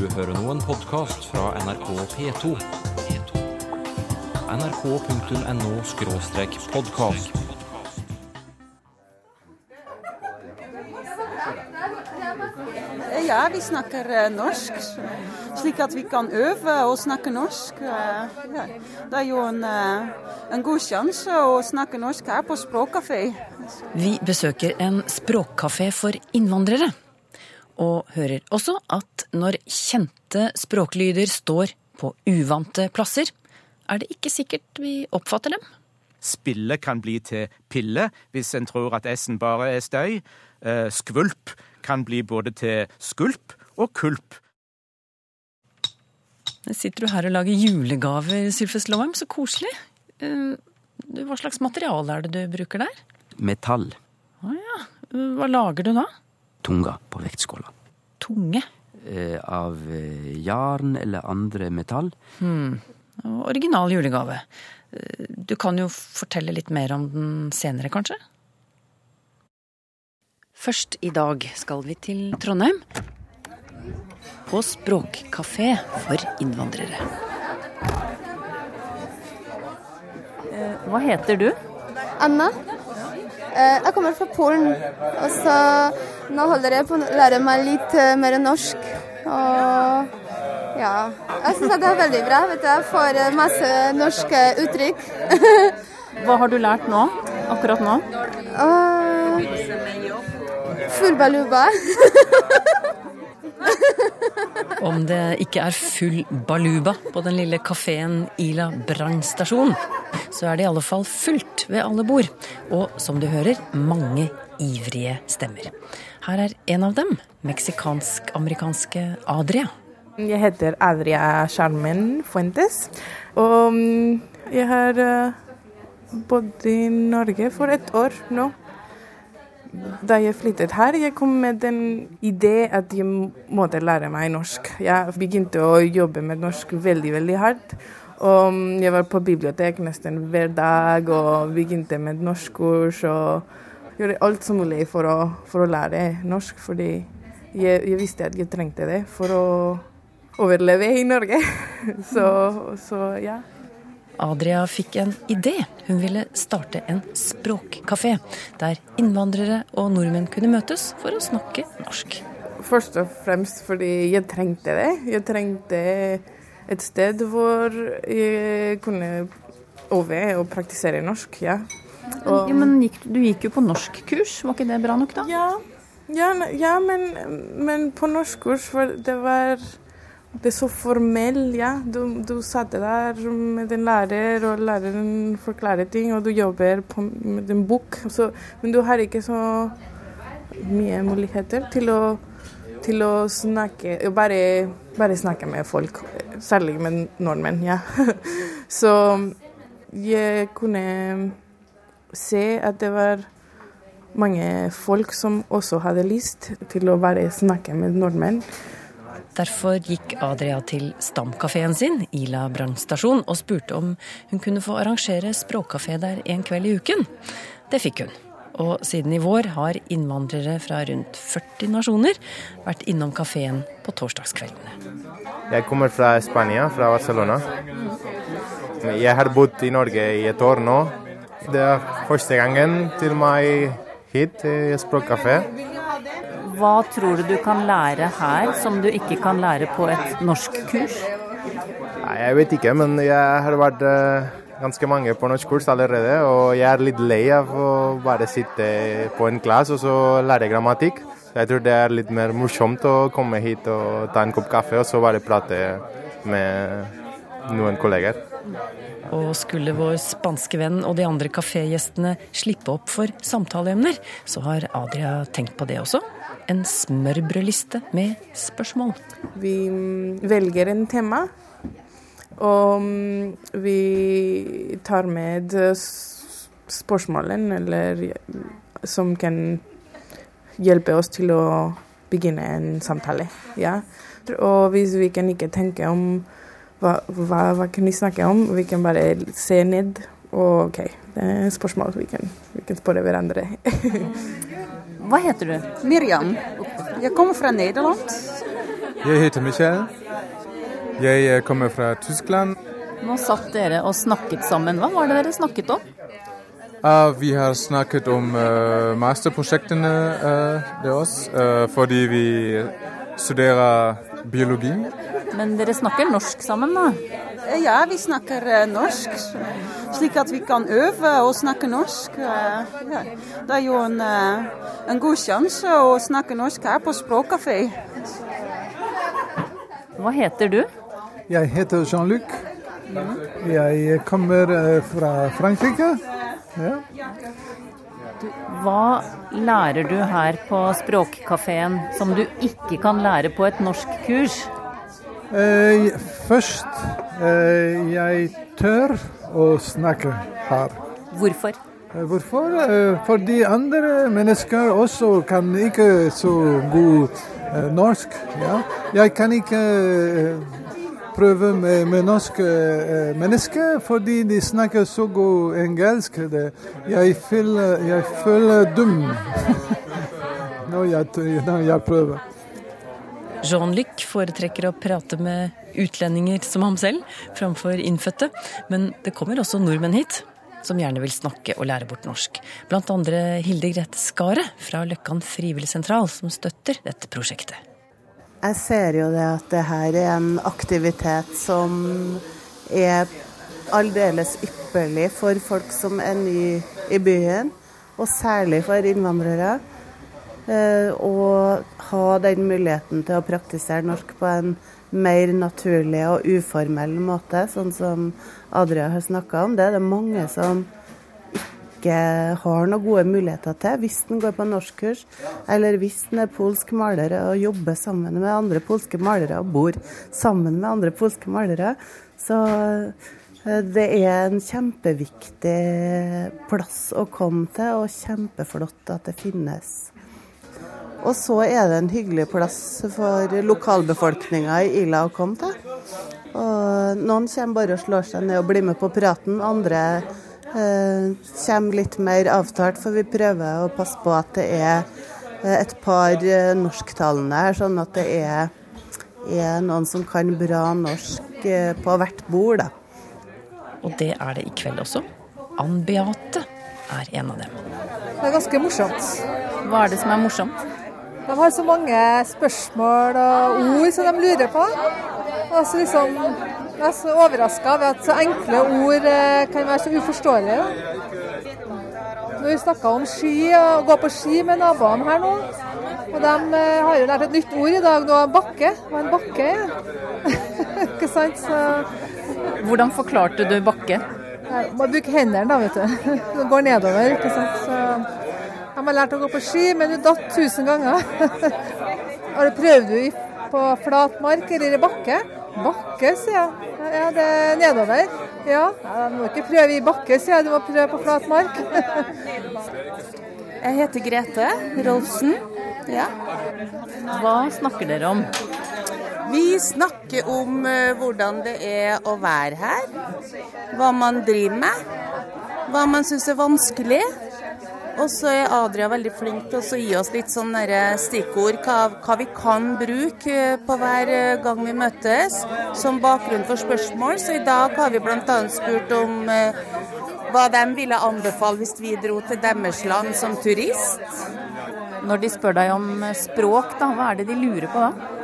Du hører nå en podkast fra NRK P2. nrk.no-podkast. Ja, vi snakker eh, norsk, slik at vi kan øve å snakke norsk. Eh, ja. Det er jo en, eh, en god sjanse å snakke norsk her på språkkafé. Vi besøker en språkkafé for innvandrere. Og hører også at når kjente språklyder står på uvante plasser, er det ikke sikkert vi oppfatter dem. Spille kan bli til pille hvis en tror at S-en bare er støy. Eh, skvulp kan bli både til skulp og kulp. Sitter du her og lager julegaver, Sylfes Lovheim, Så koselig. Eh, Hva slags materiale er det du bruker der? Metall. Å ja. Hva lager du da? Tunga på vektskåla. Tunge. Eh, av eh, jarn eller andre metall. Original julegave. Eh, Du kan jo fortelle litt mer om den senere, kanskje? Først i dag skal vi til Trondheim. På språkkafé for innvandrere. Eh, Hva heter du? Anna. Eh, Jeg kommer fra Polen, og så nå holder jeg på å lære meg litt eh, mer norsk. Og ja, jeg syns det er veldig bra. vet du. Jeg får eh, masse norske uttrykk. Hva har du lært nå? Akkurat nå? Uh, full baluba. Om det ikke er full baluba på den lille kafeen Ila brannstasjon, så er det i alle fall fullt ved alle bord. Og som du hører, mange ivrige stemmer. Her er en av dem, meksikansk-amerikanske Adria. Jeg heter Adria Charmen Fuentes, og mm, jeg har eh, bodd i Norge for et år nå. Da jeg flyttet her, jeg kom med den idé at jeg måtte lære meg norsk. Jeg begynte å jobbe med norsk veldig, veldig hardt. Og jeg var på bibliotek nesten hver dag og begynte med norskkurs og gjorde alt som mulig for å, for å lære norsk, fordi jeg, jeg visste at jeg trengte det for å overleve i Norge. Så, så ja. Adria fikk en idé. Hun ville starte en språkkafé, der innvandrere og nordmenn kunne møtes for å snakke norsk. Først og fremst fordi jeg trengte det. Jeg trengte et sted hvor jeg kunne øve og praktisere norsk. ja. Og- men du gikk jo på norskkurs, var ikke det bra nok da? Ja, ja, ja men, men på norskkurs var det var det så formell, ja. Du, du satt der med en lærer, og læreren forklarer ting, og du jobber på, med en bok. Så, men du har ikke så mye muligheter til å, til å snakke bare, bare snakke med folk. Særlig med nordmenn, ja. Så jeg kunne se at det var mange folk som også hadde lyst til å bare snakke med nordmenn. Derfor gikk Adria til stamkafeen sin, Ila brannstasjon, og spurte om hun kunne få arrangere språkkafé der en kveld i uken. Det fikk hun. Og siden i vår har innvandrere fra rundt 40 nasjoner vært innom kafeen på torsdagskveldene. Jeg kommer fra Spania, fra Barcelona. Jeg har bodd i Norge i et år nå. Det er første gangen til meg hit i språkkafé. Hva tror du du kan lære her som du ikke kan lære på et norskkurs? Nei, Jeg vet ikke, men jeg har vært eh, ganske mange på norskkurs allerede. Og jeg er litt lei av å bare sitte på en klasse og så lære grammatikk. Jeg tror det er litt mer morsomt å komme hit og ta en kopp kaffe og så bare prate med noen kolleger. Og skulle vår spanske venn og de andre kafégjestene slippe opp for samtaleemner, så har Adria tenkt på det også. En smørbrødliste med spørsmål. Vi velger en tema, og vi tar med spørsmålene eller, som kan hjelpe oss til å begynne en samtale. Ja. Og hvis vi kan ikke tenke om hva, hva, hva kan vi snakke om, vi kan bare se ned. Og OK, det er et spørsmål vi kan, vi kan spørre hverandre. Hva heter du? Miriam. Jeg kommer fra Nederland. Jeg heter Michael. Jeg eh, kommer fra Tyskland. Nå satt dere og snakket sammen. Hva var det dere snakket om? Uh, vi har snakket om uh, masterprosjektene uh, deres, uh, fordi vi studerer biologi. Men dere snakker norsk sammen, da? Ja, vi snakker eh, norsk, slik at vi kan øve og snakke norsk. Eh, Ja. Det er jo en, eh, en god sjanse å snakke norsk her på språkkafé. Hva heter du? Jeg heter Jean-Luc. Jeg kommer eh, fra Frankrike. Ja. Hva lærer du her på språkkafeen som du ikke kan lære på et norskkurs? Eh, først, eh, jeg tør å snakke her. Hvorfor? Eh, Hvorfor? Eh, Fordi andre mennesker også kan ikke så god eh, norsk. Ja. Jeg kan ikke prøve med, med norske eh, mennesker fordi de snakker så god engelsk. Jeg, føler, jeg føler dum når, jeg, når jeg prøver. Jean-Luc foretrekker å prate med utlendinger som ham selv, framfor innfødte. Men det kommer også nordmenn hit, som gjerne vil snakke og lære bort norsk. Blant andre Hilde Grete Skaret fra Løkkan frivilligsentral, som støtter dette prosjektet. Jeg ser jo det at det her er en aktivitet som er aldeles ypperlig for folk som er ny i byen, og særlig for innvandrere. Å ha den muligheten til å praktisere norsk på en mer naturlig og uformell måte, sånn som Adria har snakka om. Det er det mange som ikke har noen gode muligheter til hvis en går på norskkurs, eller hvis en er polsk maler og jobber sammen med andre polske malere og bor sammen med andre polske malere. Så eh, det er en kjempeviktig plass å komme til, og kjempeflott at det finnes. Og så er det en hyggelig plass for lokalbefolkninga i Ila å komme til. Og noen kommer bare og slår seg ned og blir med på praten. Andre eh, kommer litt mer avtalt, for vi prøver å passe på at det er eh, et par eh, norsktalende her, sånn at det er, er noen som kan bra norsk på hvert bord. Da. Og det er det i kveld også. Ann Beate er en av dem. Det er ganske morsomt. Hva er det som er morsomt? De har så mange spørsmål og ord som de lurer på. Og så liksom, jeg er så overraska over at så enkle ord eh, kan være så uforståelige. Når vi snakka om ski og gå på ski med naboene her nå, og de eh, har jo lært et nytt ord i dag nå, bakke. Hva en bakke er. Ikke sant? Så Hvordan forklarte du bakke? må bruke hendene, da, vet du. Det går nedover, ikke sant. Så de har lært å gå på ski, men du datt tusen ganger. Har du prøvd på flat mark eller i bakke? Bakke, sier jeg. Ja, det er nedover. Ja, ja du må ikke prøve i bakke, sier jeg. Du må prøve på flat mark. Jeg heter Grete Rolfsen. Ja. Hva snakker dere om? Vi snakker om eh, hvordan det er å være her. Hva man driver med. Hva man syns er vanskelig. Og så er Adria veldig flink til å gi oss litt sånn stikkord, hva, hva vi kan bruke eh, på hver eh, gang vi møtes, som bakgrunn for spørsmål. Så i dag har vi bl.a. spurt om hva de ville anbefale hvis vi dro til deres land som turist. Når de spør deg om språk, da, hva er det de lurer på da?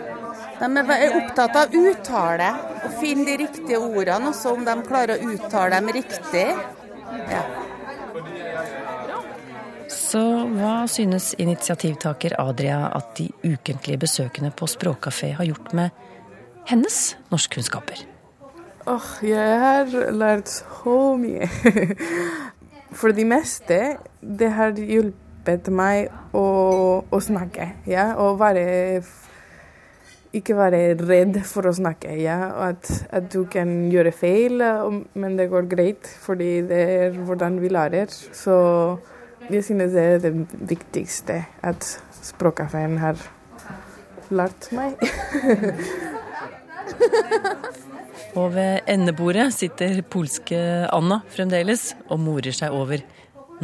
De er opptatt av uttale, og finne de riktige ordene, også om de klarer å uttale dem riktig. Ja. Så hva synes initiativtaker Adria at de ukentlige besøkene på språkkafé har gjort med hennes norskkunnskaper? Åh, jeg har lært så mye. For det meste, det har hjulpet meg å, å snakke, ja, og være ikke være redd for å snakke. Ja. At, at du kan gjøre feil, men det går greit, fordi det er hvordan vi lærer. Så jeg synes det er det viktigste at språkkafeen har lært meg. Og ved endebordet sitter polske Anna fremdeles og morer seg over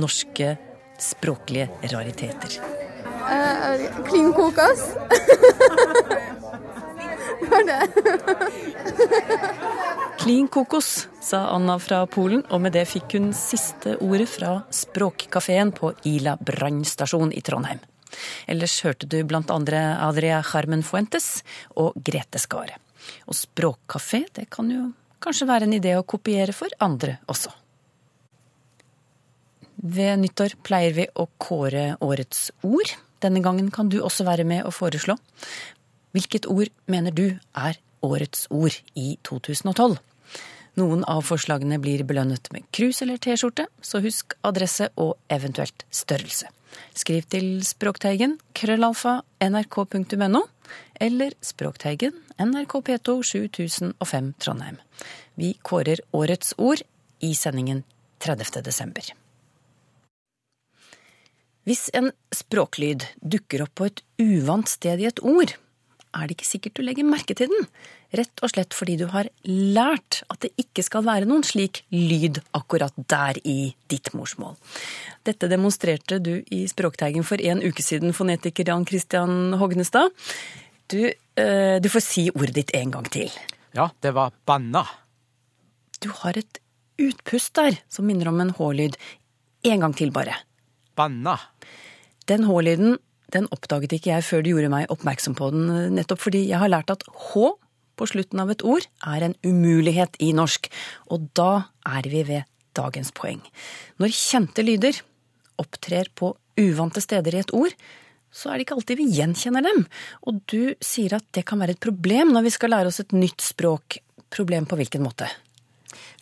norske språklige rariteter. Klin kokos. Klin kokos, sa Anna fra Polen, og med det fikk hun siste ordet fra Språkkafeen på Ila brannstasjon i Trondheim. Ellers hørte du blant andre Adria Charmen Fuentes og Grete Skare. Og språkkafé, det kan jo kanskje være en idé å kopiere for andre også. Ved nyttår pleier vi å kåre årets ord. Denne gangen kan du også være med og foreslå. Hvilket ord mener du er årets ord i 2012? Noen av forslagene blir belønnet med krus eller T-skjorte, så husk adresse og eventuelt størrelse. Skriv til Språkteigen, krøllalfa, nrk.no, eller Språkteigen, NRK P2 7005 Trondheim. Vi kårer årets ord i sendingen 30. desember. Hvis en språklyd dukker opp på et uvant sted i et ord, er det ikke sikkert du legger merke til den. Rett og slett fordi du har lært at det ikke skal være noen slik lyd akkurat der i ditt morsmål. Dette demonstrerte du i Språkteigen for en uke siden, fonetiker Jan Christian Hognestad. Du, eh, du får si ordet ditt en gang til. Ja, det var banna. Du har et utpust der som minner om en H-lyd. En gang til, bare. Banna. Den H-lyden den oppdaget ikke jeg før du gjorde meg oppmerksom på den, nettopp fordi jeg har lært at H på slutten av et ord er en umulighet i norsk. Og da er vi ved dagens poeng. Når kjente lyder opptrer på uvante steder i et ord, så er det ikke alltid vi gjenkjenner dem. Og du sier at det kan være et problem når vi skal lære oss et nytt språk. Problem på hvilken måte?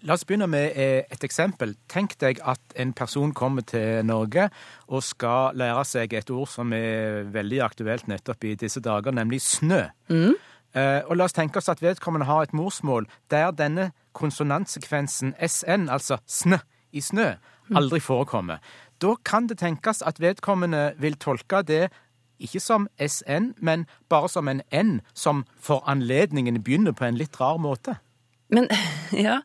La oss begynne med eh, et eksempel. Tenk deg at en person kommer til Norge og skal lære seg et ord som er veldig aktuelt nettopp i disse dager, nemlig snø. Mm. Eh, og la oss tenke oss at vedkommende har et morsmål der denne konsonantsekvensen SN, altså sn i snø, aldri forekommer. Da kan det tenkes at vedkommende vil tolke det ikke som SN, men bare som en N som for anledningen begynner på en litt rar måte. Men ja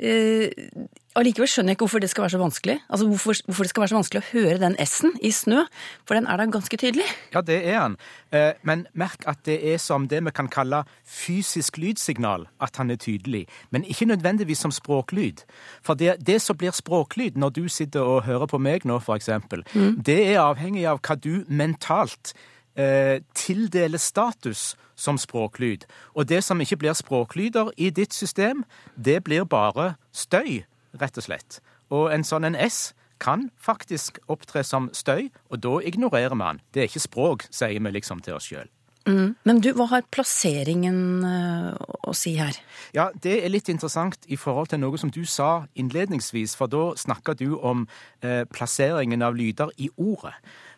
Allikevel Allikevel skjønner jeg ikke hvorfor det skal være så vanskelig. Altså hvorfor, hvorfor, det skal være så vanskelig å høre den S-en i snø, for den er da ganske tydelig. Ja, det er han. Uh, men merk at det er som det vi kan kalle fysisk lydsignal at han er tydelig, men ikke nødvendigvis som språklyd. For det, det som blir språklyd når du sitter og hører på meg nå, for eksempel, mm. det er avhengig av hva du mentalt eh, tildeler status som språklyd. Og det som ikke blir språklyder i ditt system, det blir bare støy, rett og slett. Og en sånn en S kan faktisk opptre som støy, og da ignorerer man. Det er ikke språk, sier vi liksom til oss sjøl. Mm. Men du, hva har plasseringen uh, å si her? Ja, Det er litt interessant i forhold til noe som du sa innledningsvis, for da snakka du om eh, plasseringen av lyder i ordet.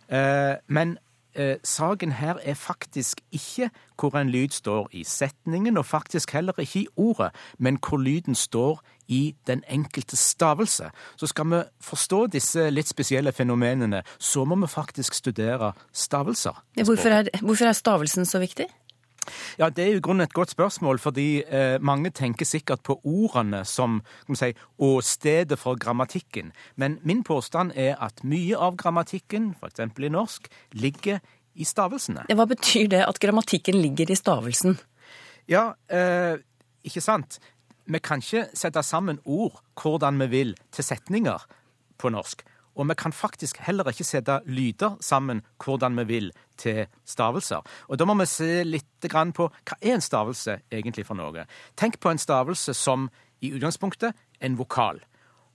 Eh, men eh, saken her er faktisk ikke hvor en lyd står i setningen, og faktisk heller ikke i ordet, men hvor lyden står i den enkelte stavelse. Så skal vi forstå disse litt spesielle fenomenene, så må vi faktisk studere stavelser. Hvorfor er, hvorfor er stavelsen så viktig? Ja, Det er jo grunnen et godt spørsmål, fordi eh, mange tenker sikkert på ordene som si, åstedet for grammatikken. Men min påstand er at mye av grammatikken, f.eks. i norsk, ligger i stavelsene. Hva betyr det at grammatikken ligger i stavelsen? Ja, eh, ikke sant? Vi kan ikke sette sammen ord hvordan vi vil til setninger på norsk. Og vi kan faktisk heller ikke sette lyder sammen hvordan vi vil til stavelser. Og da må vi se litt på hva er en stavelse egentlig for noe. Tenk på en stavelse som i utgangspunktet en vokal.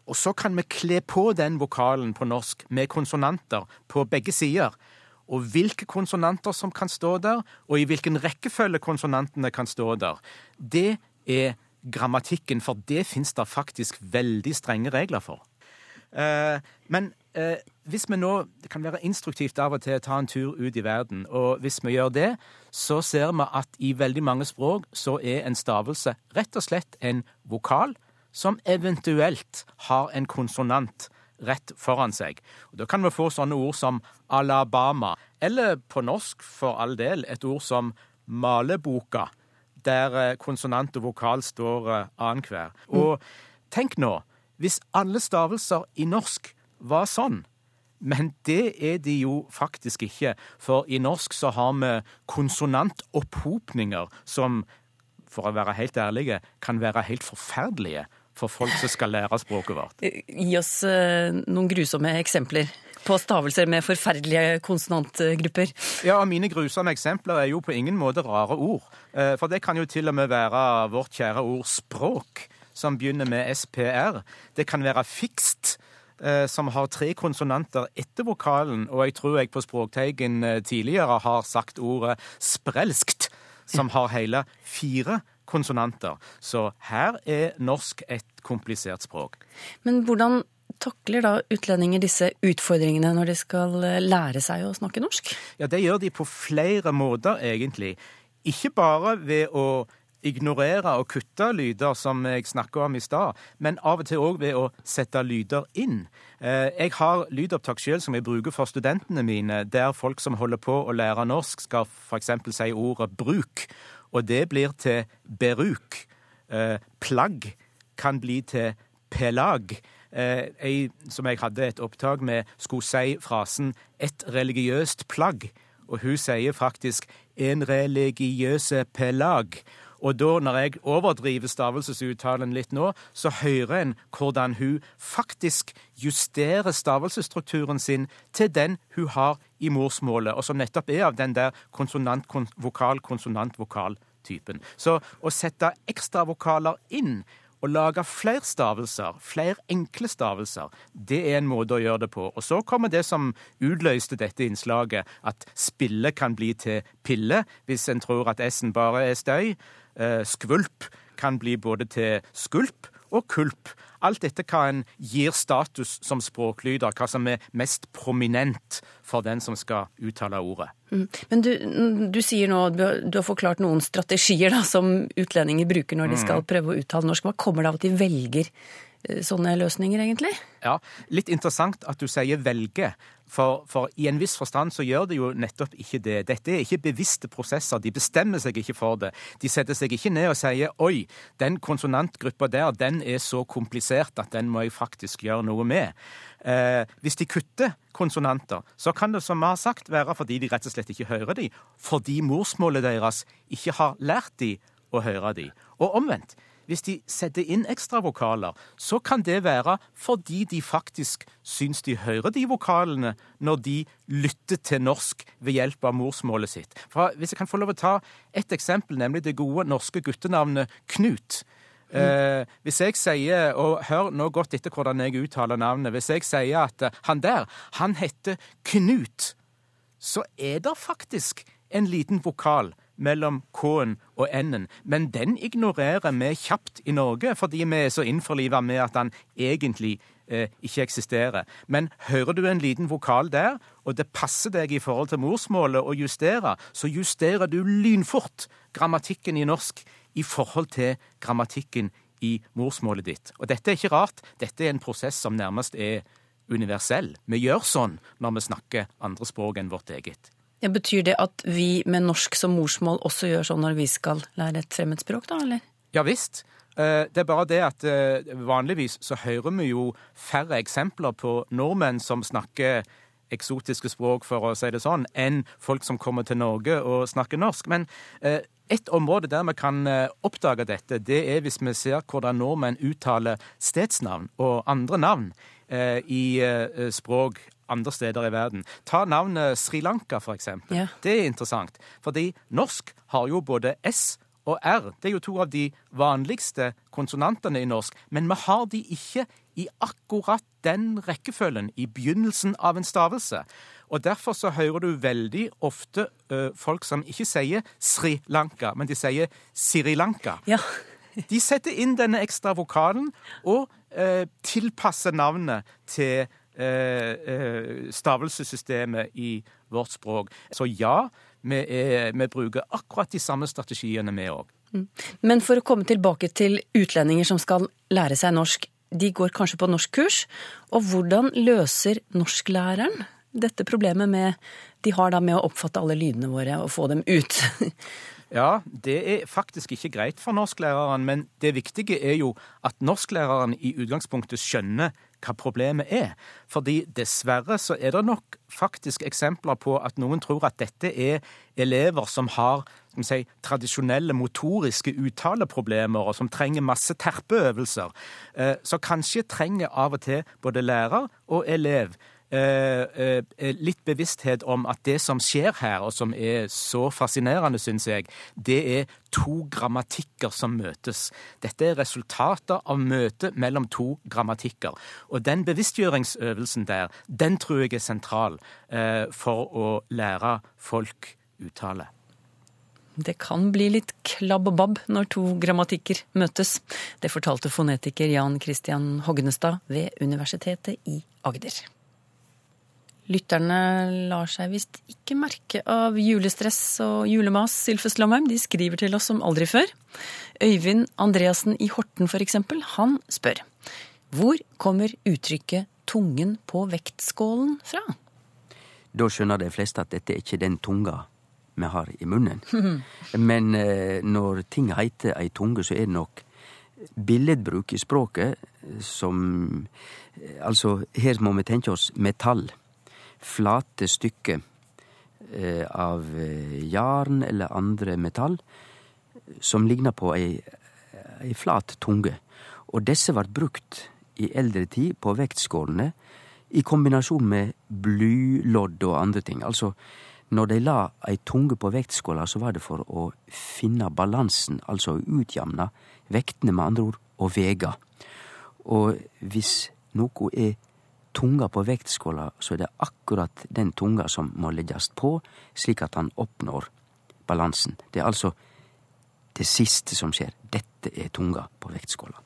Og så kan vi kle på den vokalen på norsk med konsonanter på begge sider. Og hvilke konsonanter som kan stå der, og i hvilken rekkefølge konsonantene kan stå der, det er grammatikken, for det fins det faktisk veldig strenge regler for. Eh, men eh, hvis vi nå Det kan være instruktivt av og til å ta en tur ut i verden. Og hvis vi gjør det, så ser vi at i veldig mange språk så er en stavelse rett og slett en vokal som eventuelt har en konsonant rett foran seg. Og Da kan vi få sånne ord som Alabama, eller på norsk for all del et ord som maleboka, der eh, konsonant og vokal står annenhver. Og tenk nå hvis alle stavelser i norsk var sånn. Men det er de jo faktisk ikke, for i norsk så har vi konsonantopphopninger som for å være helt ærlige, kan være helt forferdelige for folk som skal lære språket vårt. Gi oss eh, noen grusomme eksempler på stavelser med forferdelige konsonantgrupper. Ja, og Mine grusomme eksempler er jo på ingen måte rare ord. Eh, For det kan jo til og med være vårt kjære ord språk, som begynner med SPR. Det kan være fikst, eh, som har tre konsonanter etter vokalen. Og jeg tror jeg på Språkteigen eh, tidligere har sagt ordet sprelskt, som har hele fire konsonanter. Så her er norsk et komplisert språk. Men hvordan takler da utlendinger disse utfordringene når de skal eh, lære seg å snakke norsk? Ja, det gjør de på flere måter, egentlig. Ikke bare ved å ignorere og kutte lyder, som jeg snakka om i stad, men av og til òg ved å sette lyder inn. Eh, Jeg har lydopptak sjøl som jeg bruker for studentene mine, der folk som holder på å lære norsk, skal f.eks. si ordet bruk, og det blir til beruk. Eh, Plagg kan bli til pelag. Eh, Ei som jeg hadde et opptak med, skulle si frasen 'et religiøst plagg', og hun sier faktisk 'en religiøse pelag'. Og da, når jeg overdriver stavelsesuttalen litt nå, så hører en hvordan hun faktisk justerer stavelsesstrukturen sin til den hun har i morsmålet, og som nettopp er av den der konsonant-vokal-konsonant-vokal-typen. Så å sette ekstra vokaler inn å lage flere stavelser, flere enkle stavelser, det er en måte å gjøre det på. Og så kommer det som utløste dette innslaget, at spille kan bli til pille, hvis en tror at S-en bare er støy. Eh, Skvulp kan bli både til skulp og kulp. Alt dette hva en gir status som språklyder, hva som er mest prominent for den som skal uttale ordet. Mm. Men du, du sier nå, du har, forklart noen strategier da, som utlendinger bruker når de skal prøve å uttale norsk. Hva kommer det av at de velger sånne løsninger, egentlig? Ja, Litt interessant at du sier velge, for, for i en viss forstand så gjør det jo nettopp ikke det. Dette er ikke bevisste prosesser, de bestemmer seg ikke for det. De setter seg ikke ned og sier oi, den konsonantgruppa der, den er så komplisert at den må jeg faktisk gjøre noe med. Eh, hvis de kutter konsonanter, så kan det som vi har sagt være fordi de rett og slett ikke hører de, fordi morsmålet deres ikke har lært de å høre de. Og omvendt. Hvis de setter inn ekstravokaler, så kan det være fordi de faktisk syns de hører de vokalene når de lytter til norsk ved hjelp av morsmålet sitt. For hvis jeg kan få lov å ta et eksempel, nemlig det gode norske guttenavnet Knut. Eh, hvis jeg sier, og hør nå godt etter hvordan jeg uttaler navnet, hvis jeg sier at eh, han der, han heter Knut, så er det faktisk en liten vokal mellom K-en og N-en, men den ignorerer vi kjapt i Norge, fordi vi er så innforliva med at den egentlig eh, ikke eksisterer. Men hører du en liten vokal der, og det passer deg i forhold til morsmålet å justere, så justerer du lynfort grammatikken i norsk i forhold til grammatikken i morsmålet ditt. Og dette er ikke rart, dette er en prosess som nærmest er universell. Vi gjør sånn når vi snakker andre språk enn vårt eget. Ja, betyr det at vi med norsk som morsmål også gjør sånn når vi skal lære et fremmedspråk, da, eller? Ja visst. Eh, Det er bare det at eh, vanligvis så hører vi jo færre eksempler på nordmenn som snakker eksotiske språk, for å si det sånn, enn folk som kommer til Norge og snakker norsk. Men eh, et område der vi kan oppdage dette, det er hvis vi ser hvordan nordmenn uttaler stedsnavn og andre navn i språk andre steder i verden. Ta navnet Sri Lanka, for eksempel. Ja. Det er interessant, fordi norsk har jo både S og R. Det er jo to av de vanligste konsonantene i norsk, men vi har de ikke i akkurat den rekkefølgen i begynnelsen av en stavelse. Og Derfor så hører du veldig ofte ø, folk som ikke sier Sri Lanka, men de sier Sri Lanka. Ja. De setter inn denne ekstra vokalen og ø, tilpasser navnet til stavelsessystemet i vårt språk. Så ja, vi, er, vi bruker akkurat de samme strategiene, vi òg. Men for å komme tilbake til utlendinger som skal lære seg norsk. De går kanskje på norskkurs. Og hvordan løser norsklæreren dette problemet med De har da med å oppfatte alle lydene våre og få dem ut. Ja, det er faktisk ikke greit for norsklæreren, men det viktige er jo at norsklæreren i utgangspunktet skjønner hva problemet er. Fordi dessverre så er det nok faktisk eksempler på at noen tror at dette er elever som har som si, tradisjonelle motoriske uttaleproblemer, og som trenger masse terpeøvelser. Eh, så kanskje trenger av og til både lærer og elev litt bevissthet om at det som skjer her, og som er så fascinerende, syns jeg, det er to grammatikker som møtes. Dette er resultatet av møtet mellom to grammatikker. Og den bevisstgjøringsøvelsen der, den tror jeg er sentral eh, for å lære folk uttale. Det kan bli litt klabb og babb når to grammatikker møtes. Det fortalte fonetiker Jan Christian Hognestad ved Universitetet i Agder. Lytterne lar seg visst ikke merke av julestress og julemas, Sylfes Lomheim. De skriver til oss som aldri før. Øyvind Andreassen i Horten f.eks., han spør. Hvor kommer uttrykket 'tungen på vektskålen' fra? Da skjønner de fleste at dette er ikke den tunga vi har i munnen. Men eh, når ting heiter ei tunge, så er det nok billedbruk i språket som Altså, her må vi tenke oss metall flate stykker eh, av eh, jarn eller andre metall som ligner på ei, ei flat tunge. Og disse vart brukt i eldre tid på vektskålene i kombinasjon med blylodd og andre ting. Altså, når de la ei tunge på vektskåla, så var det for å finne balansen, altså å utjamne vektene, med andre ord, og vega. Og hvis noe er tunga på vektskåla, så er det akkurat den tunga som må leggjast på, slik at han oppnår balansen. Det er altså det siste som skjer. Dette er tunga på vektskåla.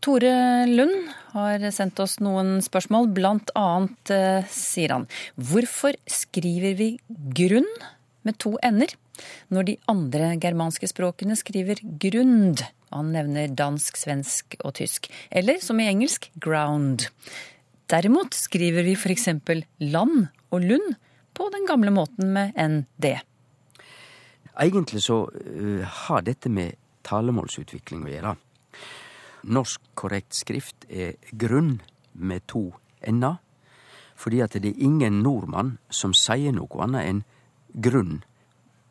Tore Lund har sendt oss noen spørsmål. Blant annet eh, sier han hvorfor skriver vi grunn med to ender når de andre germanske språkene skriver grund? Han nevner dansk, svensk og tysk. Eller som i engelsk ground. Derimot skriver vi f.eks. land og lund på den gamle måten med nd. Egentlig så uh, har dette med talemålsutvikling å gjøre. Norsk korrekt skrift er grunn med to ender, fordi at det er ingen nordmann som sier noe annet enn grunn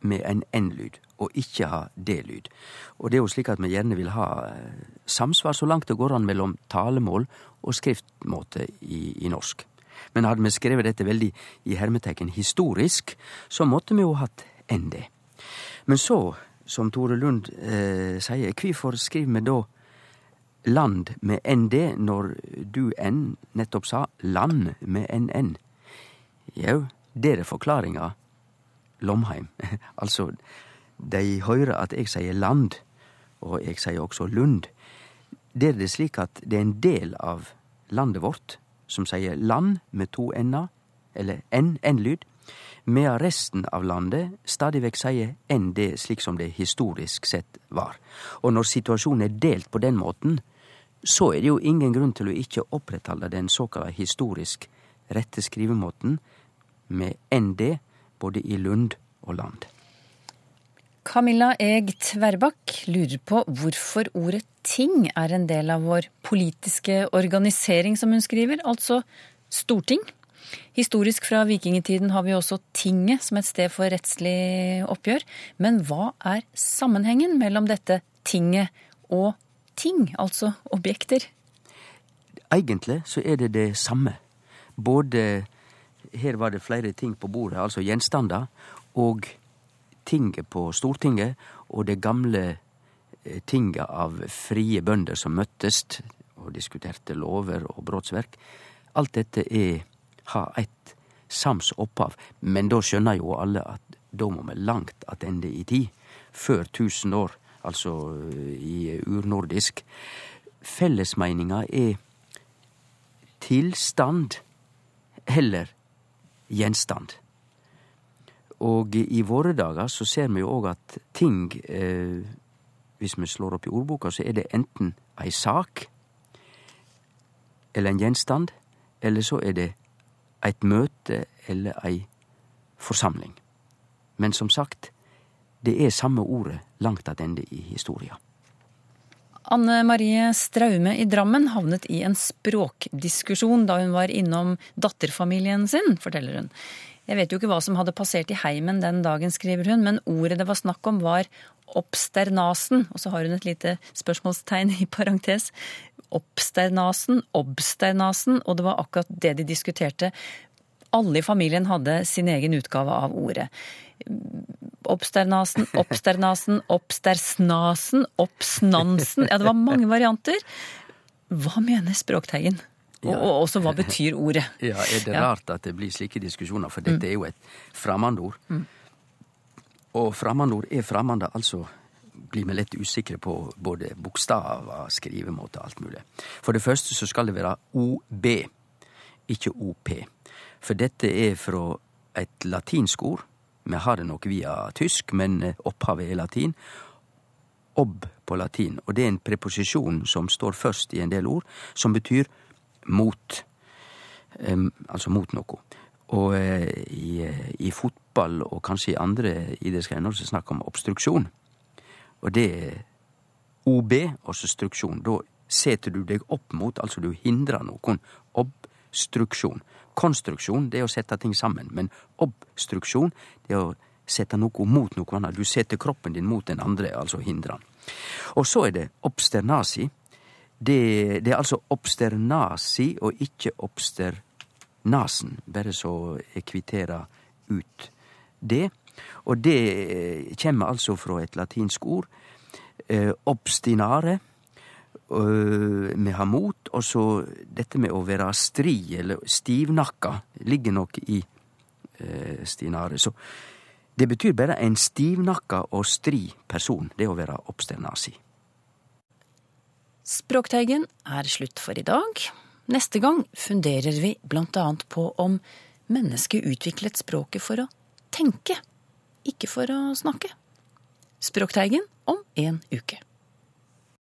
med en n-lyd, og ikke ha d-lyd. Og det er jo slik at vi gjerne vil ha eh, samsvar så langt det går an mellom talemål og skriftmåte i, i norsk. Men hadde vi skrevet dette veldig i hermetegn historisk, så måtte vi jo hatt ND. Men så, som Tore Lund eh, sier, hvorfor skriver vi da land med ND når du N nettopp sa land med NN? Jau, det er forklaringa Lomheim. altså, de hører at jeg sier land, og jeg sier også Lund. Der er det slik at det er en del av landet vårt som sier land med to n-er, eller n-n-lyd, medan resten av landet stadig vekk sier nd slik som det historisk sett var. Og når situasjonen er delt på den måten, så er det jo ingen grunn til å ikke opprettholde den såkalla historisk rette skrivemåten med nd både i Lund og Land. Camilla Eg Tverbakk lurer på hvorfor ordet ting er en del av vår politiske organisering, som hun skriver, altså storting. Historisk fra vikingtiden har vi også tinget som et sted for rettslig oppgjør. Men hva er sammenhengen mellom dette tinget og ting, altså objekter? Egentlig så er det det samme. Både her var det flere ting på bordet, altså gjenstander, og tinget på Stortinget, og det gamle eh, tinget av frie bønder som møttes og diskuterte lover og brotsverk. Alt dette er, har eit sams opphav, men da skjønner jo alle at da må vi langt attende i tid, før tusen år, altså eh, i urnordisk. Fellesmeininga er tilstand heller gjenstand. Og i våre dager så ser vi jo òg at ting eh, Hvis vi slår opp i ordboka, så er det enten ei sak eller en gjenstand, eller så er det eit møte eller ei forsamling. Men som sagt, det er samme ordet langt attende i historia. Anne Marie Straume i Drammen havnet i en språkdiskusjon da hun var innom datterfamilien sin, forteller hun. Jeg vet jo ikke hva som hadde passert i heimen den dagen, skriver hun, men ordet det var snakk om var obsternasen. Og så har hun et lite spørsmålstegn i parentes. Obsternasen, obsternasen, og det var akkurat det de diskuterte. Alle i familien hadde sin egen utgave av ordet. Obsternasen, obsternasen, obstersnasen, obsnansen Ja, det var mange varianter. Hva mener Språkteigen? Og, og også hva betyr ordet? Ja, Er det Ja. rart at det blir slike diskusjoner, for dette er jo et fremmedord. Mm. Og fremmedord er fremmede, altså blir vi lett usikre på både bokstaver, skrivemåte og alt mulig. For det første så skal det være OB, ikke OP. For dette er fra et latinsk ord. Vi har det nok via tysk, men opphavet er latin. Ob på latin, og det er en preposisjon som står først i en del ord, som betyr mot. Altså mot noe. Og eh, i, eh, i fotball og kanskje i andre idrettsgrener så snakk om obstruksjon. Og det er OB, altså struksjon. Da setter du deg opp mot, altså du hindrer noen. Obstruksjon. Konstruksjon, det er å sette ting sammen. Men obstruksjon, det er å sette noe mot noe annet. Du setter kroppen din mot den andre, altså hindrer den. Og så er det obsternasi. Det, det er altså obsternasi og ikke obsternasen, bare så jeg kvitterer ut det. Og det kommer altså fra et latinsk ord. Eh, obstinare. øh, Vi har mot, og så dette med å være stri, eller stivnakka, ligger nok i eh, stinare. Så det betyr bare en stivnakka og stri person, det å være obsternasi. Språkteigen er slutt for i dag. Neste gang funderer vi annet på om mennesket utviklet språket for å tenke, ikke for å snakke. Språkteigen om en uke.